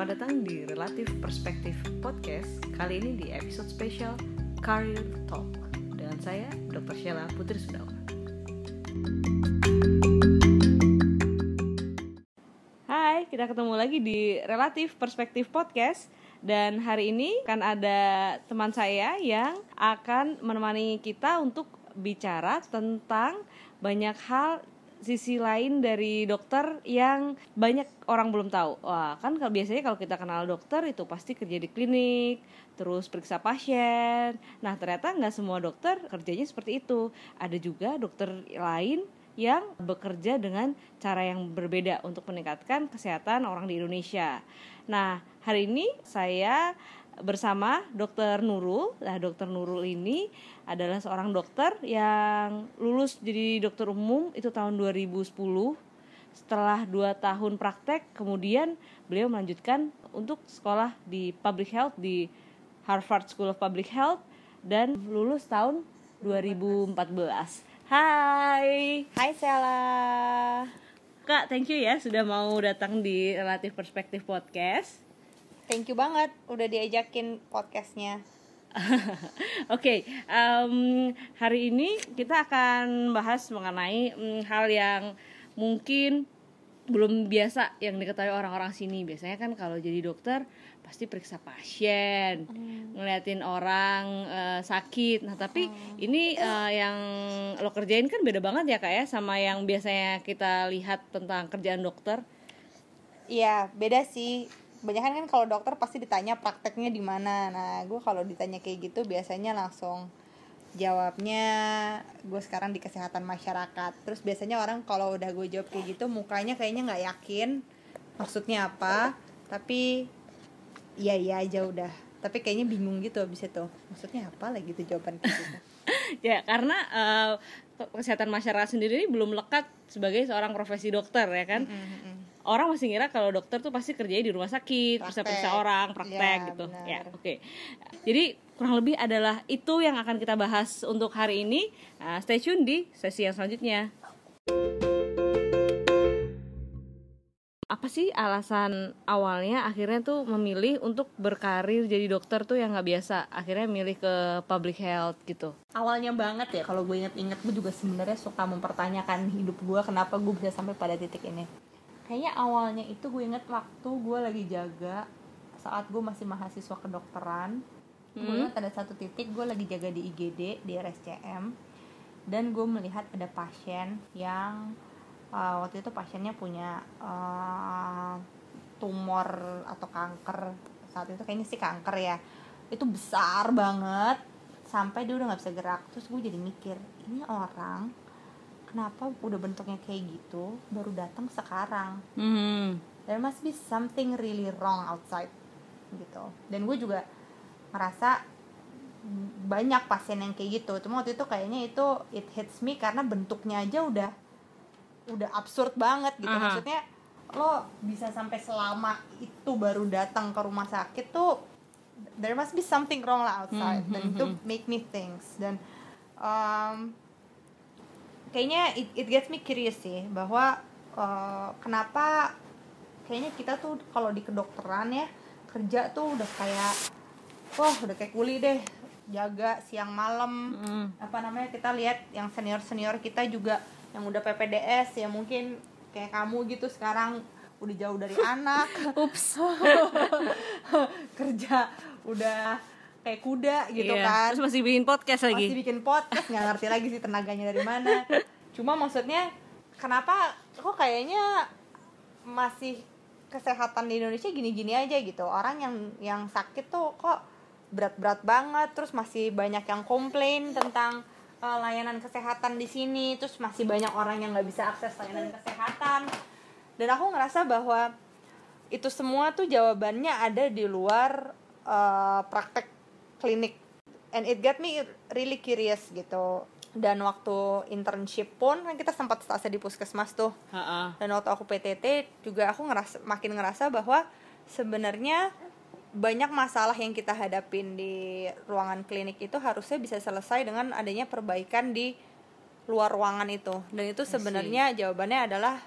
Selamat datang di Relatif Perspektif Podcast. Kali ini di episode spesial Career Talk. Dengan saya, Dr. Sheila Putri Sudawa Hai, kita ketemu lagi di Relatif Perspektif Podcast. Dan hari ini akan ada teman saya yang akan menemani kita untuk bicara tentang banyak hal sisi lain dari dokter yang banyak orang belum tahu. Wah, kan biasanya kalau kita kenal dokter itu pasti kerja di klinik, terus periksa pasien. Nah, ternyata nggak semua dokter kerjanya seperti itu. Ada juga dokter lain yang bekerja dengan cara yang berbeda untuk meningkatkan kesehatan orang di Indonesia. Nah, hari ini saya bersama Dokter Nurul. Nah, Dokter Nurul ini adalah seorang dokter yang lulus jadi dokter umum itu tahun 2010 setelah dua tahun praktek kemudian beliau melanjutkan untuk sekolah di public health di Harvard School of Public Health dan lulus tahun 2014 Hai! Hai Sela! Kak thank you ya sudah mau datang di Relatif Perspektif Podcast Thank you banget udah diajakin podcastnya Oke, okay, um, hari ini kita akan bahas mengenai um, hal yang mungkin belum biasa yang diketahui orang-orang sini. Biasanya kan kalau jadi dokter pasti periksa pasien, hmm. ngeliatin orang uh, sakit. Nah, tapi hmm. ini uh, yang lo kerjain kan beda banget ya kak ya sama yang biasanya kita lihat tentang kerjaan dokter. Iya, beda sih banyak kan kalau dokter pasti ditanya prakteknya di mana. Nah gue kalau ditanya kayak gitu biasanya langsung jawabnya gue sekarang di kesehatan masyarakat. Terus biasanya orang kalau udah gue jawab kayak gitu mukanya kayaknya nggak yakin maksudnya apa. Tapi iya iya aja udah. Tapi kayaknya bingung gitu abis itu. Maksudnya apa lagi tuh jawaban kayak gitu? Ya karena uh, kesehatan masyarakat sendiri ini belum lekat sebagai seorang profesi dokter ya kan? Mm -hmm orang masih ngira kalau dokter tuh pasti kerjanya di rumah sakit, bisa periksa orang, praktek ya, gitu. Benar. Ya, oke. Okay. Jadi kurang lebih adalah itu yang akan kita bahas untuk hari ini. Nah, stay tune di sesi yang selanjutnya. Apa sih alasan awalnya akhirnya tuh memilih untuk berkarir jadi dokter tuh yang nggak biasa? Akhirnya milih ke public health gitu. Awalnya banget ya kalau gue inget-inget gue juga sebenarnya suka mempertanyakan hidup gue kenapa gue bisa sampai pada titik ini kayaknya awalnya itu gue inget waktu gue lagi jaga saat gue masih mahasiswa kedokteran hmm. gue inget ada satu titik gue lagi jaga di IGD di RSCM dan gue melihat ada pasien yang uh, waktu itu pasiennya punya uh, tumor atau kanker. Saat itu kayaknya sih kanker ya. Itu besar banget sampai dia udah nggak bisa gerak. Terus gue jadi mikir ini orang kenapa udah bentuknya kayak gitu baru datang sekarang mm. there must be something really wrong outside gitu dan gue juga ngerasa banyak pasien yang kayak gitu cuma waktu itu kayaknya itu it hits me karena bentuknya aja udah udah absurd banget gitu uh -huh. maksudnya lo bisa sampai selama itu baru datang ke rumah sakit tuh there must be something wrong lah outside mm -hmm. dan itu hmm, hmm. make me things dan um, kayaknya it, it gets me curious sih bahwa uh, kenapa kayaknya kita tuh kalau di kedokteran ya kerja tuh udah kayak wah udah kayak kuli deh. Jaga siang malam. Mm. apa namanya kita lihat yang senior senior kita juga yang udah PPDS ya mungkin kayak kamu gitu sekarang udah jauh dari anak. Ups. Kerja udah kayak kuda gitu iya. kan. terus masih bikin podcast lagi. Masih bikin podcast nggak ngerti lagi sih tenaganya dari mana. Cuma maksudnya kenapa kok kayaknya masih kesehatan di Indonesia gini-gini aja gitu. Orang yang yang sakit tuh kok berat-berat banget terus masih banyak yang komplain tentang uh, layanan kesehatan di sini terus masih banyak orang yang nggak bisa akses layanan kesehatan. Dan aku ngerasa bahwa itu semua tuh jawabannya ada di luar uh, praktek klinik. And it got me really curious gitu. Dan waktu internship pun kan kita sempat stase di puskesmas tuh. Ha-ha. dan waktu aku PTT juga aku ngerasa makin ngerasa bahwa sebenarnya banyak masalah yang kita hadapin di ruangan klinik itu harusnya bisa selesai dengan adanya perbaikan di luar ruangan itu. Dan itu sebenarnya jawabannya adalah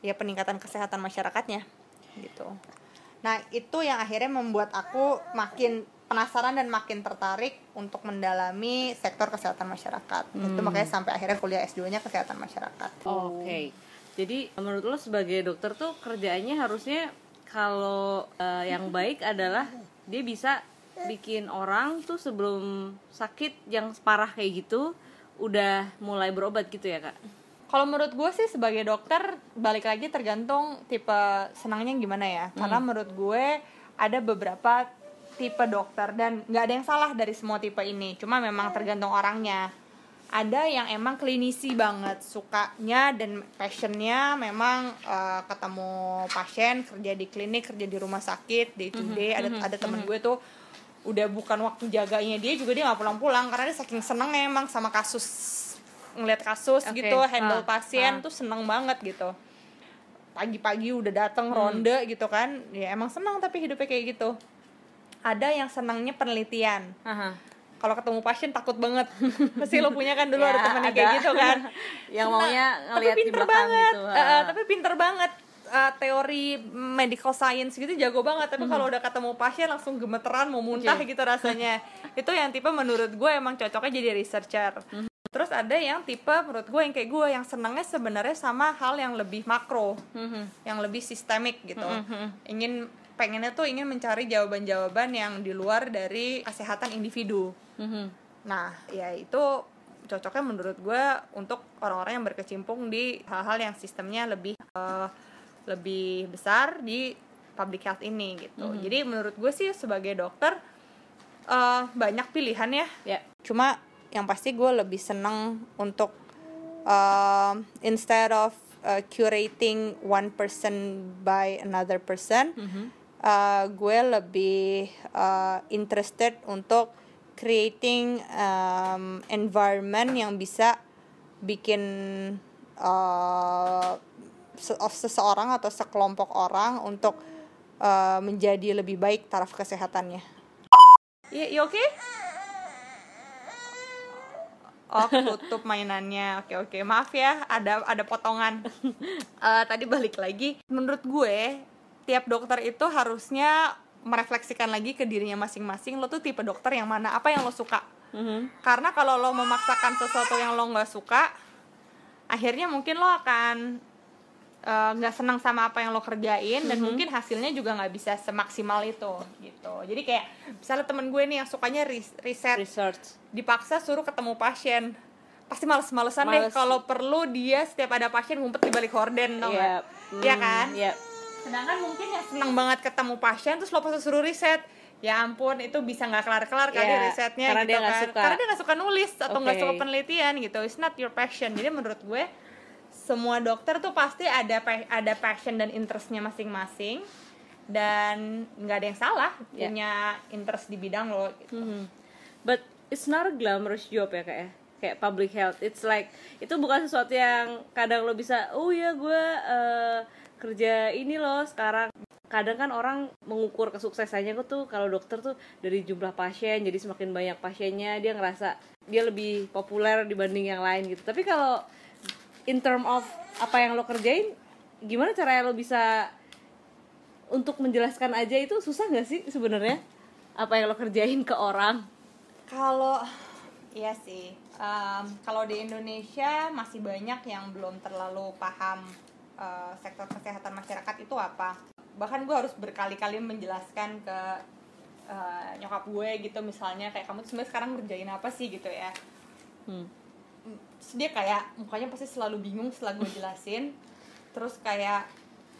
ya peningkatan kesehatan masyarakatnya gitu. Nah itu yang akhirnya membuat aku makin penasaran dan makin tertarik untuk mendalami sektor kesehatan masyarakat itu makanya sampai akhirnya kuliah S2 nya kesehatan masyarakat Oke. Jadi menurut lo sebagai dokter tuh kerjaannya harusnya kalau eh, yang baik adalah dia bisa bikin orang tuh sebelum sakit yang parah kayak gitu udah mulai berobat gitu ya kak? Kalau menurut gue sih sebagai dokter balik lagi tergantung tipe senangnya gimana ya. Karena menurut gue ada beberapa tipe dokter dan nggak ada yang salah dari semua tipe ini. Cuma memang tergantung orangnya. Ada yang emang klinisi banget, sukanya dan passionnya memang eh, ketemu pasien, kerja di klinik, kerja di rumah sakit, day to day. Ada ada temen gue tuh udah bukan waktu jaganya dia juga dia nggak pulang-pulang karena dia saking senengnya emang sama kasus ngeliat kasus Oke. gitu handle Ah, pasien ah. tuh seneng banget gitu pagi-pagi udah dateng ronde gitu kan ya emang senang tapi hidupnya kayak gitu ada yang senangnya penelitian. Kalau ketemu pasien takut banget. Pasti lo punya kan dulu Ya, ada temen yang ada. kayak gitu kan. Yang Senang, maunya tapi ngeliat di pinter belakang banget. gitu. Eh, Ah. tapi pinter banget. Eh, teori medical science gitu jago banget. Tapi kalau udah ketemu pasien langsung gemeteran mau muntah Oke. gitu rasanya. Itu yang tipe menurut gue emang cocoknya jadi researcher. Terus ada yang tipe menurut gue yang kayak gue yang senangnya sebenarnya sama hal yang lebih makro. Mhm. yang lebih sistemik gitu. Mhm. ingin pengennya tuh ingin mencari jawaban-jawaban yang di luar dari kesehatan individu. Mhm. nah ya itu cocoknya menurut gue untuk orang-orang yang berkecimpung di hal-hal yang sistemnya lebih eh, lebih besar di public health ini gitu. Jadi menurut gue sih sebagai dokter eh, banyak pilihan ya. Ya. cuma yang pasti gue lebih seneng untuk um, instead of uh, curating one person by another person uh, gue lebih uh, interested untuk creating um, environment yang bisa bikin uh, seseorang atau sekelompok orang untuk uh, menjadi lebih baik taraf kesehatannya. Iya, you okay? Oh, tutup mainannya. Oke, oke. Maaf ya, ada ada potongan. Eh, tadi balik lagi. Menurut gue, tiap dokter itu harusnya merefleksikan lagi ke dirinya masing-masing. Lo tuh tipe dokter yang mana? Apa yang lo suka? Mhm. Karena kalau lo memaksakan sesuatu yang lo nggak suka, akhirnya mungkin lo akan eh, nggak senang sama apa yang lo kerjain dan mungkin hasilnya juga nggak bisa semaksimal itu gitu. Jadi kayak misalnya temen gue nih yang sukanya ris- riset Research. dipaksa suruh ketemu pasien pasti males-malesan deh Males. kalau perlu dia setiap ada pasien ngumpet di balik horden tau nggak? Yep. Iya Hmm, kan yep. Sedangkan mungkin yang senang banget ketemu pasien terus lo pasti suruh riset ya ampun itu bisa nggak kelar-kelar kali Iya, risetnya karena gitu dia nggak kan suka. karena dia nggak suka nulis atau nggak Oke. suka penelitian gitu it's not your passion jadi menurut gue semua dokter tuh pasti ada ada passion dan interestnya masing-masing dan nggak ada yang salah Ya. punya interest di bidang lo gitu. Mhm. But it's not a glamorous job ya kak ya kayak public health. It's like itu bukan sesuatu yang kadang lo bisa oh ya gue eh, kerja ini loh sekarang. Kadang kan orang mengukur kesuksesannya tuh kalau dokter tuh dari jumlah pasien jadi semakin banyak pasiennya dia ngerasa dia lebih populer dibanding yang lain gitu. Tapi kalau in term of apa yang lo kerjain gimana caranya lo bisa untuk menjelaskan aja itu susah nggak sih sebenarnya apa yang lo kerjain ke orang Kalau iya sih, Em, kalau di Indonesia masih banyak yang belum terlalu paham eh, sektor kesehatan masyarakat itu apa. Bahkan gue harus berkali-kali menjelaskan ke eh, nyokap gue gitu misalnya kayak kamu tuh sebenarnya sekarang ngerjain apa sih gitu ya. Hmm. Dia kayak mukanya pasti selalu bingung setelah gue jelasin. Terus kayak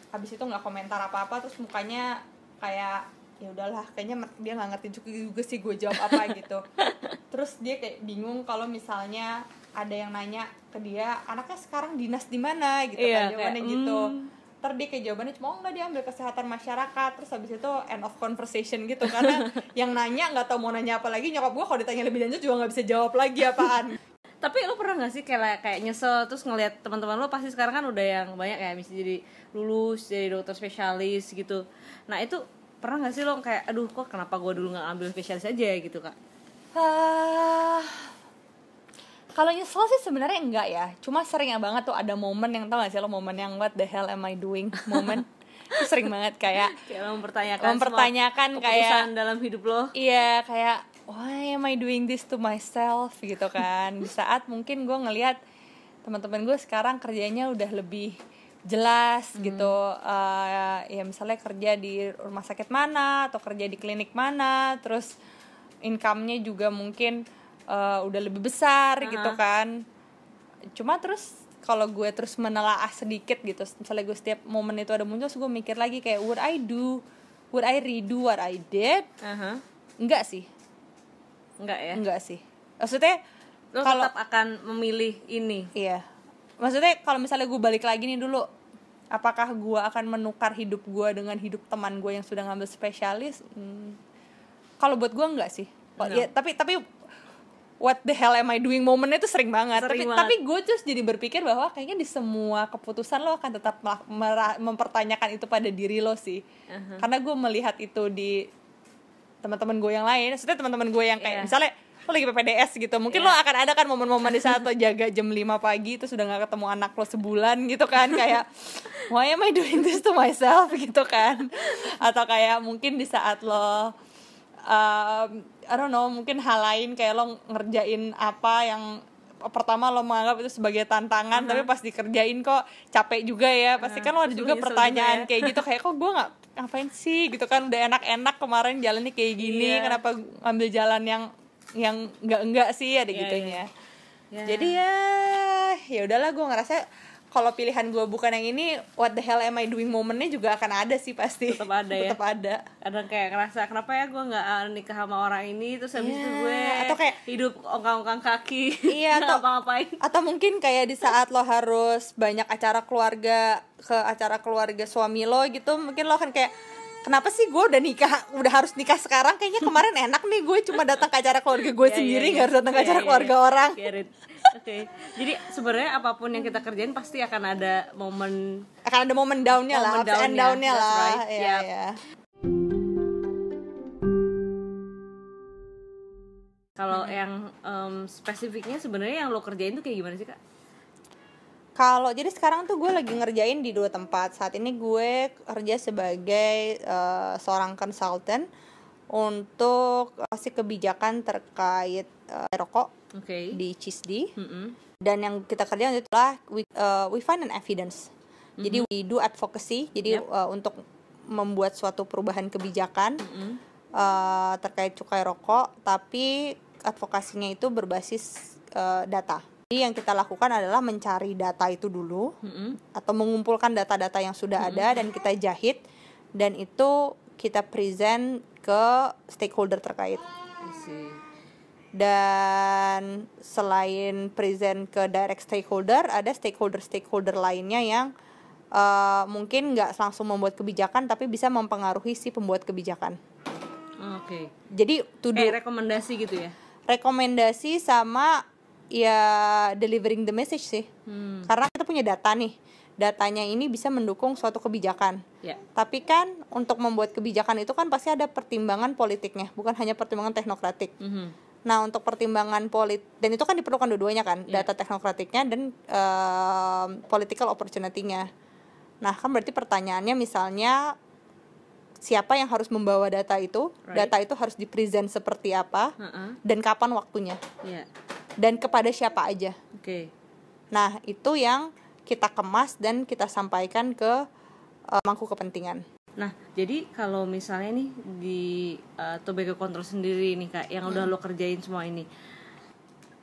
habis itu nggak komentar apa-apa terus mukanya kayak ya udahlah kayaknya dia nggak ngerti juga, juga sih gue jawab apa gitu terus dia kayak bingung kalau misalnya ada yang nanya ke dia anaknya sekarang dinas di mana? Gitu kan Iya, jawabannya kayak, gitu. Hmm. ntar dia kayak jawabannya cuma oh nggak dia ambil kesehatan masyarakat. Terus habis itu end of conversation gitu. Karena yang nanya nggak tahu mau nanya apa lagi nyokap gue kalau ditanya lebih lanjut juga nggak bisa jawab lagi apaan. Tapi lo pernah gak sih kayak kayak nyesel terus ngelihat teman-teman lo pasti sekarang kan udah yang banyak ya mesti jadi lulus jadi dokter spesialis gitu. Nah itu pernah gak sih lo kayak aduh kok kenapa gue dulu nggak ambil spesialis aja? Gitu kak. Ah, kalau nyesel sih sebenarnya enggak ya. Cuma sering banget tuh ada momen yang tau gak sih lo momen yang what the hell am I doing? Momen. Itu sering banget kayak kayak mempertanyakan mempertanyakan semua kayak dalam hidup lo. Iya kayak why am I doing this to myself? Gitu kan. Di saat mungkin gue ngelihat teman-teman gue sekarang kerjanya udah lebih jelas gitu. Eh, ya misalnya kerja di rumah sakit mana atau kerja di klinik mana terus income-nya juga mungkin eh, udah lebih besar gitu kan. Cuma terus kalau gue terus menelaah sedikit gitu misalnya gue setiap momen itu ada muncul gue mikir lagi kayak would I do would I redo what I did? Aha. enggak sih. Enggak ya? Enggak sih. Maksudnya lo kalau tetap akan memilih ini? Iya. Maksudnya kalau misalnya gue balik lagi nih dulu apakah gue akan menukar hidup gue dengan hidup teman gue yang sudah ngambil spesialis? Hmm, kalau buat gue enggak sih. No. ya, tapi tapi what the hell am I doing momennya itu sering banget Sering tapi banget. tapi gue terus jadi berpikir bahwa kayaknya di semua keputusan lo akan tetap mempertanyakan itu pada diri lo sih Aha. karena gue melihat itu di teman-teman gue yang lain maksudnya teman-teman gue yang kayak Iya. misalnya lo lagi PPDS gitu mungkin Iya. lo akan ada kan momen-momen di saat lo jaga jam 5 pagi terus udah gak ketemu anak lo sebulan gitu kan kayak why am I doing this to myself gitu kan atau kayak mungkin di saat lo um, I don't know mungkin hal lain kayak lo ngerjain apa yang pertama lo menganggap itu sebagai tantangan tapi pas dikerjain kok capek juga ya pasti kan lo ada juga pertanyaan juga ya. kayak gitu kayak kok gue nggak ngapain sih gitu kan udah enak-enak kemarin jalannya kayak gini Iya. kenapa ngambil jalan yang yang enggak enggak sih ada Iya, gitunya Ya. jadi ya ya udahlah gue ngerasa kalau pilihan gue bukan yang ini what the hell am I doing? Momennya juga akan ada sih pasti. Tetap ada ya? tetap ada. Kadang kayak ngerasa kenapa ya gue nggak ah, nikah sama orang ini terus habis Iya, itu gue atau kayak- hidup ongkang-ongkang kaki. Iya, atau- ngapa-ngapain atau mungkin kayak di saat lo harus banyak acara keluarga ke acara keluarga suami lo gitu mungkin lo kan kayak kenapa sih gue udah nikah udah harus nikah sekarang? Kayaknya kemarin enak nih gue cuma datang ke acara keluarga gue Iya, sendiri iya, nggak harus datang ke iya, acara iya, keluarga iya. orang Oke, jadi sebenarnya apa pun yang kita kerjain pasti akan ada momen akan ada momen downnya lah ups and downnya, that's lah right, Iya, yep. iya. kalau yang em, spesifiknya sebenarnya yang lo kerjain tuh kayak gimana sih kak? Kalau jadi sekarang tuh gue lagi ngerjain di dua tempat. Saat ini gue kerja sebagai eh, seorang konsultan untuk kasih kebijakan terkait eh, rokok Oke. di CISD. Mm-mm. Dan yang kita kerjakan adalah we, eh, we find an evidence. Jadi we do advocacy. Jadi Yep. eh, untuk membuat suatu perubahan kebijakan Mm-mm. eh, terkait cukai rokok, tapi advokasinya itu berbasis eh, data. Jadi yang kita lakukan adalah mencari data itu dulu Mm-mm. atau mengumpulkan data-data yang sudah ada dan kita jahit dan itu kita present ke stakeholder terkait. I see. Dan selain present ke direct stakeholder, ada stakeholder-stakeholder lainnya yang eh, mungkin nggak langsung membuat kebijakan tapi bisa mempengaruhi si pembuat kebijakan. Oke. Jadi to do Kayak rekomendasi gitu ya? rekomendasi sama ya delivering the message sih. Hmm. Karena kita punya data nih. Datanya ini bisa mendukung suatu kebijakan. Ya. Tapi kan untuk membuat kebijakan itu kan pasti ada pertimbangan politiknya, bukan hanya pertimbangan teknokratik. Mhm. Nah, untuk pertimbangan polit dan itu kan diperlukan dua-duanya kan, Iya. data teknokratiknya dan em, political opportunity-nya. Nah, kan berarti pertanyaannya misalnya siapa yang harus membawa data itu? Right. Data itu harus dipresent seperti apa Heeh. dan kapan waktunya? Ya. Dan kepada siapa aja? Oke. Nah, itu yang kita kemas dan kita sampaikan ke eh, mangku kepentingan. Nah, jadi kalau misalnya nih di uh, tobacco control sendiri nih kak, yang udah lo kerjain semua ini,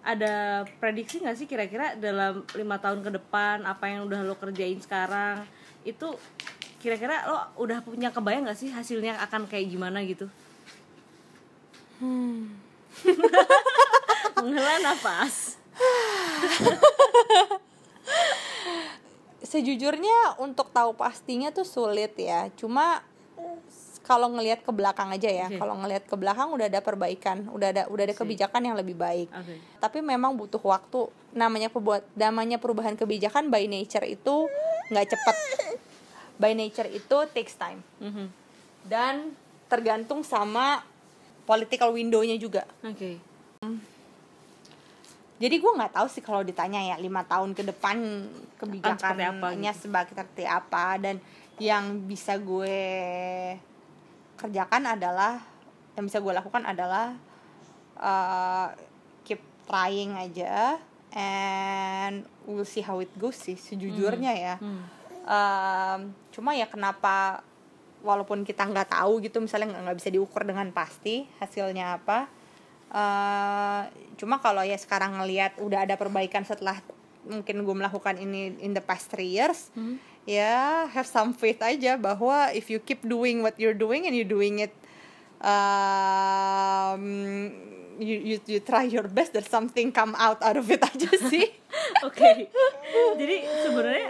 ada prediksi nggak sih kira-kira dalam lima tahun ke depan apa yang udah lo kerjain sekarang itu kira-kira lo udah punya kebayang nggak sih hasilnya akan kayak gimana gitu? Menghela nafas. Sejujurnya untuk tahu pastinya tuh sulit ya. Cuma kalau ngelihat ke belakang aja ya. Oke. Kalau ngelihat ke belakang udah ada perbaikan, udah ada udah ada kebijakan yang lebih baik. Oke. Tapi memang butuh waktu. Namanya perbuat namanya perubahan kebijakan by nature itu nggak cepet. By nature itu takes time. Mhm. Dan tergantung sama political window-nya juga. Oke. Jadi gue nggak tahu sih kalau ditanya ya lima tahun ke depan kebijakannya gitu. sebagai seperti apa dan yang bisa gue kerjakan adalah yang bisa gue lakukan adalah uh, keep trying aja and we'll see how it goes sih sejujurnya ya Hmm. Um, cuma ya kenapa walaupun kita nggak tahu gitu misalnya nggak bisa diukur dengan pasti hasilnya apa uh, cuma kalau ya sekarang ngelihat udah ada perbaikan setelah mungkin gue melakukan ini in the past three years Hmm. ya have some faith aja bahwa if you keep doing what you're doing and you doing it um, you, you you try your best there's something come out out of it aja sih Oke. Jadi sebenarnya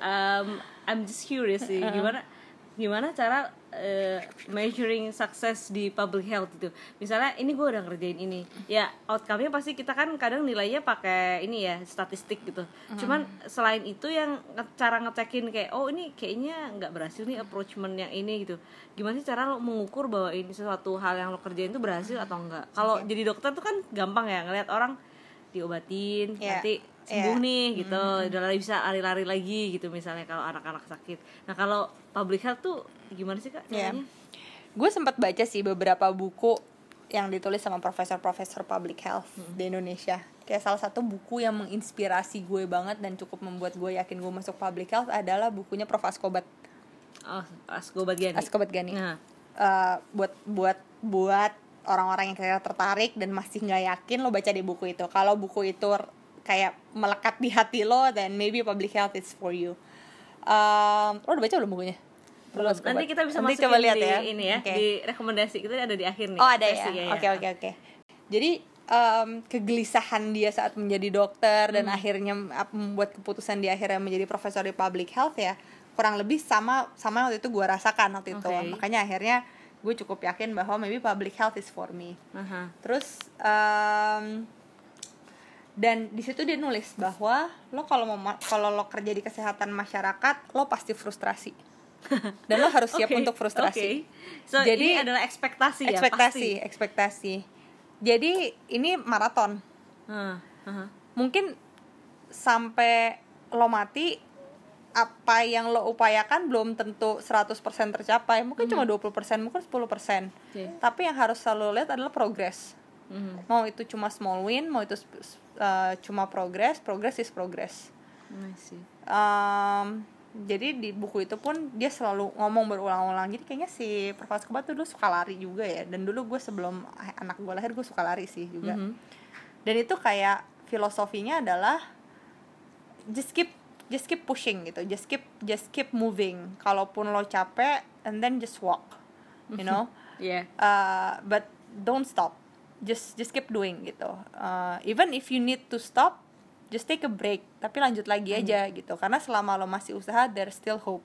um, I'm just curious sih Uh-huh. gimana gimana cara uh, measuring sukses di public health itu. Misalnya ini gue udah ngerjain ini. Ya outcome-nya pasti kita kan kadang nilainya pakai ini ya statistik gitu. Uh-huh. Cuman selain itu yang cara ngecekin kayak oh ini kayaknya nggak berhasil nih approachment yang ini gitu. Gimana sih cara lo mengukur bahwa ini sesuatu hal yang lo kerjain itu berhasil atau enggak? Kalau jadi dokter tuh kan gampang ya ngeliat orang diobatin Iya. nanti sembuh Iya. nih gitu. Udah lari- bisa lari-lari lagi gitu misalnya kalau anak-anak sakit. Nah kalau public health tuh gimana sih kak Iya. caranya? Gue sempat baca sih beberapa buku yang ditulis sama profesor-profesor public health Hmm. di Indonesia. Kayak salah satu buku yang menginspirasi gue banget dan cukup membuat gue yakin gue masuk public health adalah bukunya Prof. Askobat oh asko bagian Askobat Gani. Nah. Eh, buat buat buat orang-orang yang kira tertarik dan masih nggak yakin lo baca di buku itu. Kalau buku itu kayak melekat di hati lo then maybe public health is for you Um, lo udah baca belum bukunya belum nanti kita bisa Nanti masukin coba lihat di ya ini ya Oke. di rekomendasi kita ada di akhir nih Oh ada ya. sesi Oke oke oke. Jadi em, kegelisahan dia saat menjadi dokter dan Hmm. akhirnya ap- membuat keputusan dia akhirnya menjadi profesor di public health ya kurang lebih sama sama waktu itu gue rasakan waktu itu. Oke. Makanya akhirnya gue cukup yakin bahwa maybe public health is for me. Aha. Terus em, dan di situ dia nulis bahwa lo kalau mau ma- kalau lo kerja di kesehatan masyarakat lo pasti frustrasi dan lo harus siap Oke, untuk frustrasi. oke. so Jadi- ini adalah ekspektasi ya ekspektasi ekspektasi jadi ini maraton Hah, aha. mungkin sampai lo mati apa yang lo upayakan belum tentu 100% tercapai mungkin cuma 20% mungkin 10% Oke. tapi yang harus selalu lihat adalah progress Mhm. mau itu cuma small win mau itu uh, cuma progress progress is progress. Um, jadi di buku itu pun dia selalu ngomong berulang-ulang jadi kayaknya si Prof. Askobat tuh dulu suka lari juga ya dan dulu gue sebelum anak gue lahir gue suka lari sih juga Mhm. dan itu kayak filosofinya adalah just keep just keep pushing gitu just keep just keep moving kalaupun lo capek and then just walk you know Iya. uh, but don't stop just just keep doing gitu. Uh, even if you need to stop just take a break. Tapi lanjut lagi aja gitu. Karena selama lo masih usaha there's still hope.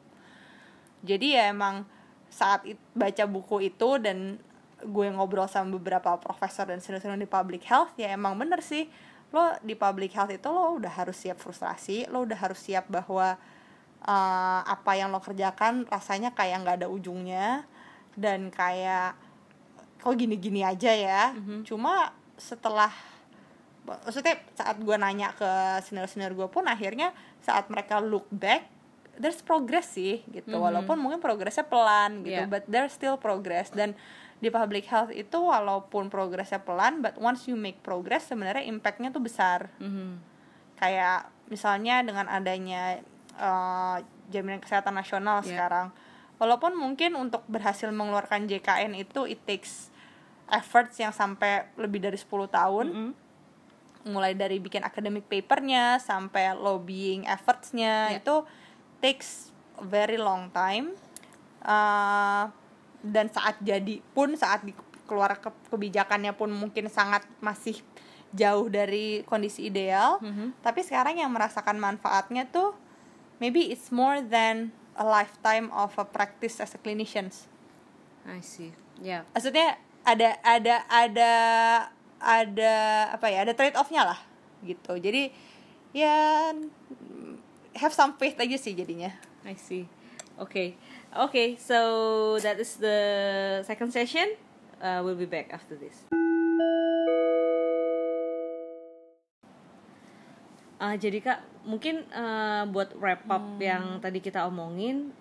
Jadi ya emang saat it- baca buku itu dan gue ngobrol sama beberapa profesor dan senior-senior di public health ya emang bener sih. Lo di public health itu lo udah harus siap frustrasi lo udah harus siap bahwa uh, apa yang lo kerjakan rasanya kayak nggak ada ujungnya dan kayak kok gini-gini aja ya. Cuma setelah maksudnya saat gue nanya ke senior-senior gue pun akhirnya saat mereka look back there's progress sih gitu. Walaupun mungkin progresnya pelan gitu Yeah. but there's still progress. Dan di public health itu walaupun progresnya pelan but once you make progress sebenarnya impactnya tuh besar. Mhm. kayak misalnya dengan adanya uh, jaminan kesehatan nasional Yeah. sekarang. Walaupun mungkin untuk berhasil mengeluarkan JKN itu it takes efforts yang sampai lebih dari 10 tahun Mhm. mulai dari bikin academic papernya sampai lobbying effortsnya Yeah. itu takes very long time Uh, dan saat jadi pun saat di keluar ke, kebijakannya pun mungkin sangat masih jauh dari kondisi ideal Mhm. tapi sekarang yang merasakan manfaatnya tuh maybe it's more than a lifetime of a practice as a clinicians I see. Ya. maksudnya ada ada ada ada apa ya ada trade offnya lah gitu jadi ya have some faith aja sih jadinya I see. Okay. Okay, so that is the second session. Uh, we'll be back after this. Ah, jadi kak, mungkin uh, buat wrap up yang tadi kita omongin,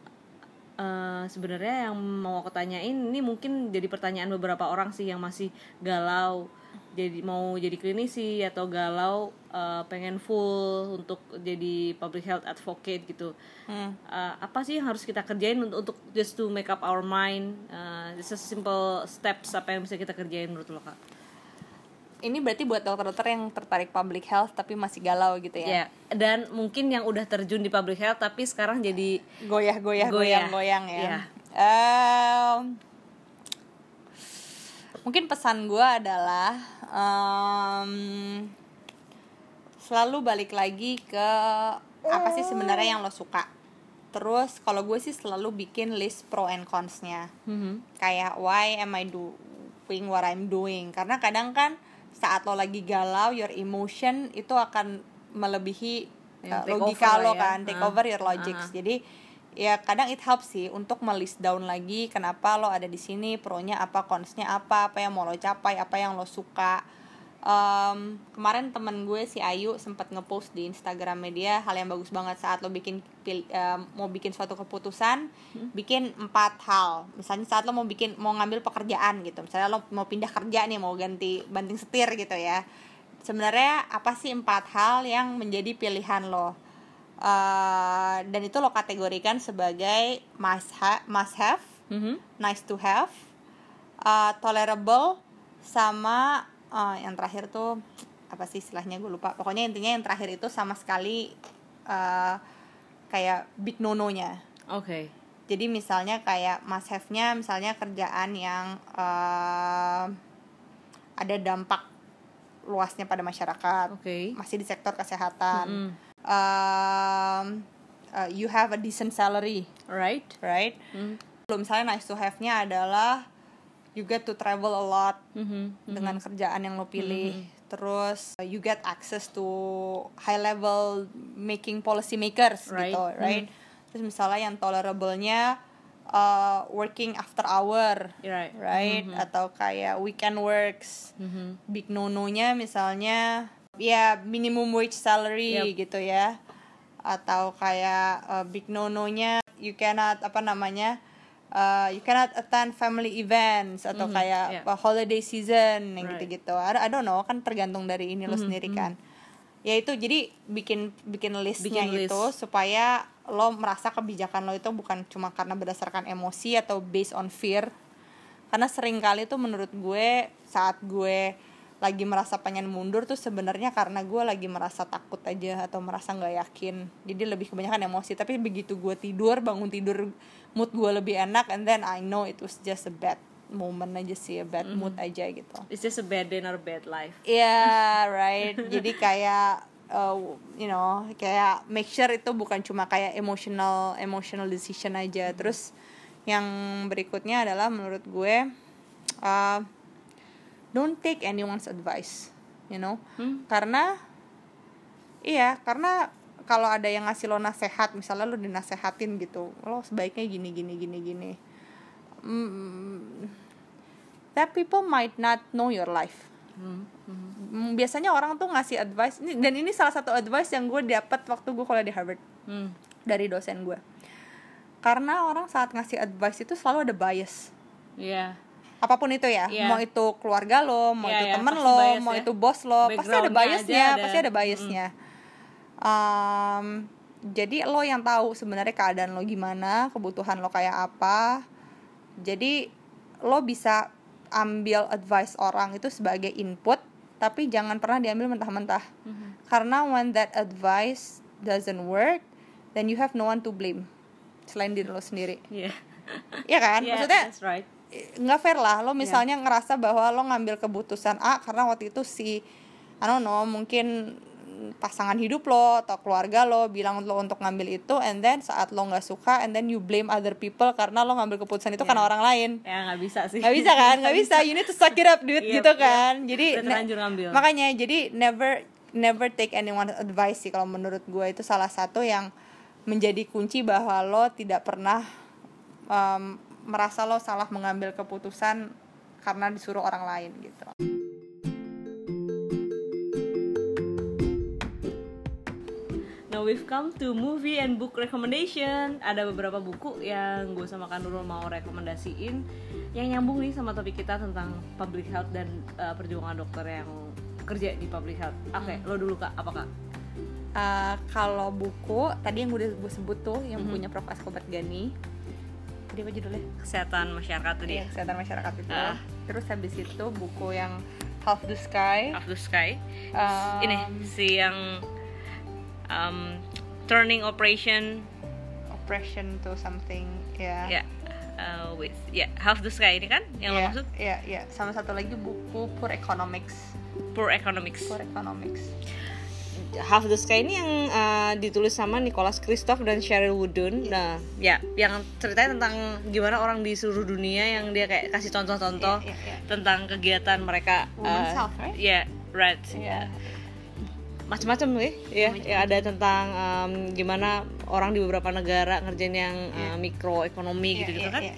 eh, sebenarnya yang mau aku tanyain ini mungkin jadi pertanyaan beberapa orang sih yang masih galau jadi mau jadi klinisi atau galau eh, pengen full untuk jadi public health advocate gitu Hmm. Eh, apa sih yang harus kita kerjain untuk, untuk just to make up our mind uh, just a simple steps apa yang bisa kita kerjain menurut lo kak? Ini berarti buat dokter-dokter yang tertarik public health tapi masih galau gitu Ya, ya dan mungkin yang udah terjun di public health tapi sekarang jadi goyah-goyah Goyah. goyang-goyang ya Iya. Em, mungkin pesan gue adalah em, selalu balik lagi ke apa sih sebenarnya yang lo suka terus kalau gue sih selalu bikin list pro and consnya Mhm. kayak why am I doing what I'm doing karena kadang kan saat lo lagi galau your emotion itu akan melebihi uh, logika lo ya. kan take Ah, over your logics ah. jadi ya kadang it helps sih untuk melist down lagi kenapa lo ada di sini pro-nya apa consnya apa apa yang mau lo capai apa yang lo suka Em, kemarin temen gue si Ayu sempat ngepost di Instagram media hal yang bagus banget saat lo bikin pil- em, mau bikin suatu keputusan bikin empat hal. Misalnya saat lo mau bikin mau ngambil pekerjaan gitu. Misalnya lo mau pindah kerja nih mau ganti banting setir gitu ya. Sebenarnya apa sih empat hal yang menjadi pilihan lo? Eh, dan itu lo kategorikan sebagai must ha- must have Mhm. nice to have, uh, tolerable, sama uh, yang terakhir tuh apa sih istilahnya gue lupa. Pokoknya intinya yang terakhir itu sama sekali uh, kayak big no-no-nya. Oke. Jadi misalnya kayak must have-nya misalnya kerjaan yang uh, ada dampak luasnya pada masyarakat, Oke. masih di sektor kesehatan. Mm. Um, uh, you have a decent salary, Right. right? Mm. Belum misalnya nice to have-nya adalah you get to travel a lot Mhm. dengan kerjaan yang lo pilih. Terus uh, you get access to high level making policy makers Right. gitu, right? Terus misalnya yang tolerable-nya uh, working after hour, Right. right? Atau kayak weekend works. Mhm. Big no-no-nya misalnya ya minimum wage salary Yep. gitu ya. Atau kayak uh, big no-no-nya you cannot apa namanya? Uh, you cannot attend family events atau Mhm, kayak yeah. holiday season yang Right. gitu-gitu. I, I don't know, kan tergantung dari ini lo sendiri kan. Ya itu jadi bikin bikin listnya Bikin itu list. supaya lo merasa kebijakan lo itu bukan cuma karena berdasarkan emosi atau based on fear. Karena sering kali tuh menurut gue saat gue lagi merasa pengen mundur tuh sebenarnya karena gue lagi merasa takut aja atau merasa nggak yakin jadi lebih kebanyakan emosi tapi begitu gue tidur bangun tidur mood gue lebih enak and then I know it was just a bad moment aja sih a bad mood aja gitu It's just a bad day or bad life. Iya, right. Jadi kayak uh, you know, kayak make sure itu bukan cuma kayak emotional emotional decision aja. Terus yang berikutnya adalah menurut gue uh, don't take anyone's advice, you know. Hmm? Karena iya, karena kalau ada yang ngasih lo nasehat, misalnya lo dinasehatin gitu, lo sebaiknya gini gini gini gini. Mm, that people might not know your life. Hmm. Mhm. Mm, biasanya orang tuh ngasih advice ini dan ini salah satu advice yang gue dapat waktu gue kuliah di Harvard Hmm. dari dosen gue karena orang saat ngasih advice itu selalu ada bias Iya. Apa pun itu ya Iya. mau itu keluarga lo mau Iya, itu iya, temen pasti lo bias mau ya. itu bos lo pasti ada biasnya ada. pasti ada biasnya Um, jadi lo yang tahu sebenarnya keadaan lo gimana kebutuhan lo kayak apa jadi lo bisa ambil advice orang itu sebagai input tapi jangan pernah diambil mentah-mentah Mhm. karena when that advice doesn't work then you have no one to blame selain diri lo sendiri Iya. Iya kan Yeah, maksudnya that's right. Nggak fair lah lo misalnya ngerasa bahwa lo ngambil keputusan A karena waktu itu si I don't know mungkin pasangan hidup lo atau keluarga lo bilang lo untuk ngambil itu and then saat lo nggak suka and then you blame other people karena lo ngambil keputusan itu karena Yeah. orang lain Ya nggak bisa sih. nggak bisa kan nggak bisa you need to suck it up dude Iya, gitu iya. kan jadi ngambil. makanya jadi never never take anyone advice sih kalau menurut gue itu salah satu yang menjadi kunci bahwa lo tidak pernah um, merasa lo salah mengambil keputusan karena disuruh orang lain gitu Nah we've come to movie and book recommendation. Ada beberapa buku yang gue sama Kak Nurul mau rekomendasiin yang nyambung nih sama topik kita tentang public health dan uh, perjuangan dokter yang kerja di public health. Oke, lo dulu kak, apa kak? Uh, kalau buku tadi yang udah gue sebut tuh yang bukunya Prof Askobat Gani tadi apa judulnya Kesehatan masyarakat tadi. Iya, kesehatan masyarakat itu Ah. terus habis itu buku yang Half the Sky Of the Sky. Um, Ini si yang um, turning operation Oppression to something ya ya uh, with ya half the sky ini kan yang lo Iya, maksud Iya, iya. Sama satu lagi buku Poor Economics. poor economics. Poor Economics. Half the Sky ini yang uh, ditulis sama Nicholas Christoph dan Cheryl Woodun. Nah, ya, yang ceritanya tentang gimana orang di seluruh dunia yang dia kayak kasih contoh-contoh Iya, iya, iya. tentang kegiatan mereka. Women's uh, health, right? Ya, right. Iya. Macam-macam ya, ya, ya ada tentang um, gimana orang di beberapa negara ngerjain yang uh, Iya. mikroekonomi Iya, gitu-gitu iya, kan? iya,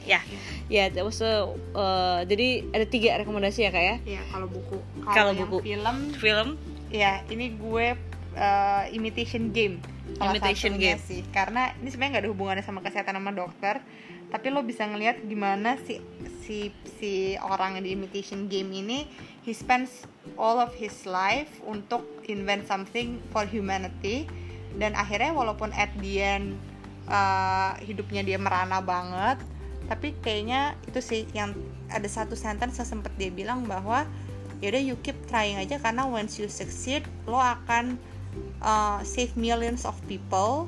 ya, ya, a, uh, jadi ada tiga rekomendasi ya kak ya. Iya, kalau buku. Kalau buku. film, Film, ya ini gue uh, imitation game. salah Imitation game. sih. Karena ini sebenarnya nggak ada hubungannya sama kesehatan sama dokter, tapi lo bisa ngelihat gimana si si si orang yang di imitation game ini he spends all of his life untuk invent something for humanity dan akhirnya walaupun at the end uh, hidupnya dia merana banget tapi kayaknya itu sih yang ada satu sentence yang sempet dia bilang bahwa yaudah you keep trying aja karena once you succeed lo akan uh, save millions of people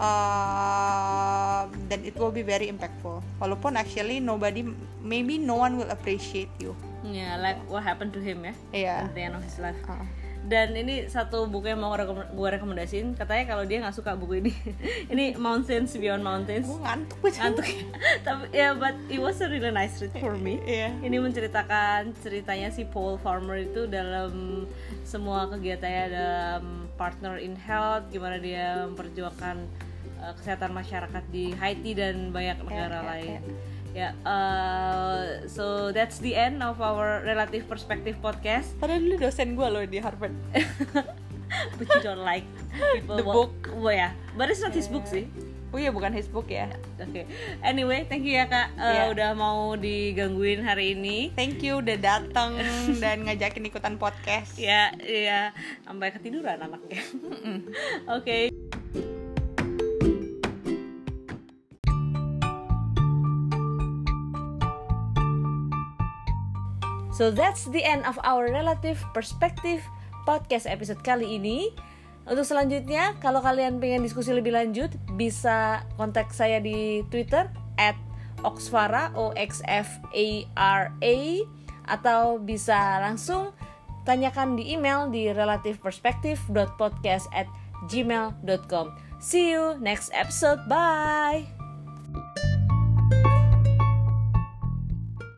uh, dan it will be very impactful walaupun actually nobody maybe no one will appreciate you ya, like what happened to him ya. Iya. at the end of his life. Uh. Dan ini satu buku yang mau gue rekomendasiin. Katanya kalau dia nggak suka buku ini, ini Mountains Beyond Mountains. gue ngantuk banget Ngantuk ya. Tapi ya, but it was a really nice read for me. Iya. Ini menceritakan ceritanya si Paul Farmer itu dalam semua kegiatannya dalam partner in health, gimana dia memperjuangkan uh, kesehatan masyarakat di Haiti dan banyak negara ya, lain. Ya, uh, so that's the end of our relative perspective podcast. padahal dulu dosen gue loh di Harvard But you don't like people The book. Oh ya, but it's not his book sih. oh iya bukan his book ya Oke. Anyway, thank you ya Kak uh, Iya. udah mau digangguin hari ini. thank you udah datang dan ngajakin ikutan podcast Ya, ya sampai ketiduran anaknya. Oke. So that's the end of our relative perspective podcast episode kali ini. Untuk selanjutnya, kalau kalian pengen diskusi lebih lanjut, bisa kontak saya di Twitter at Oxfara O X F A R A atau bisa langsung tanyakan di email di relativeperspective.podcast at gmail.com. See you next episode. Bye.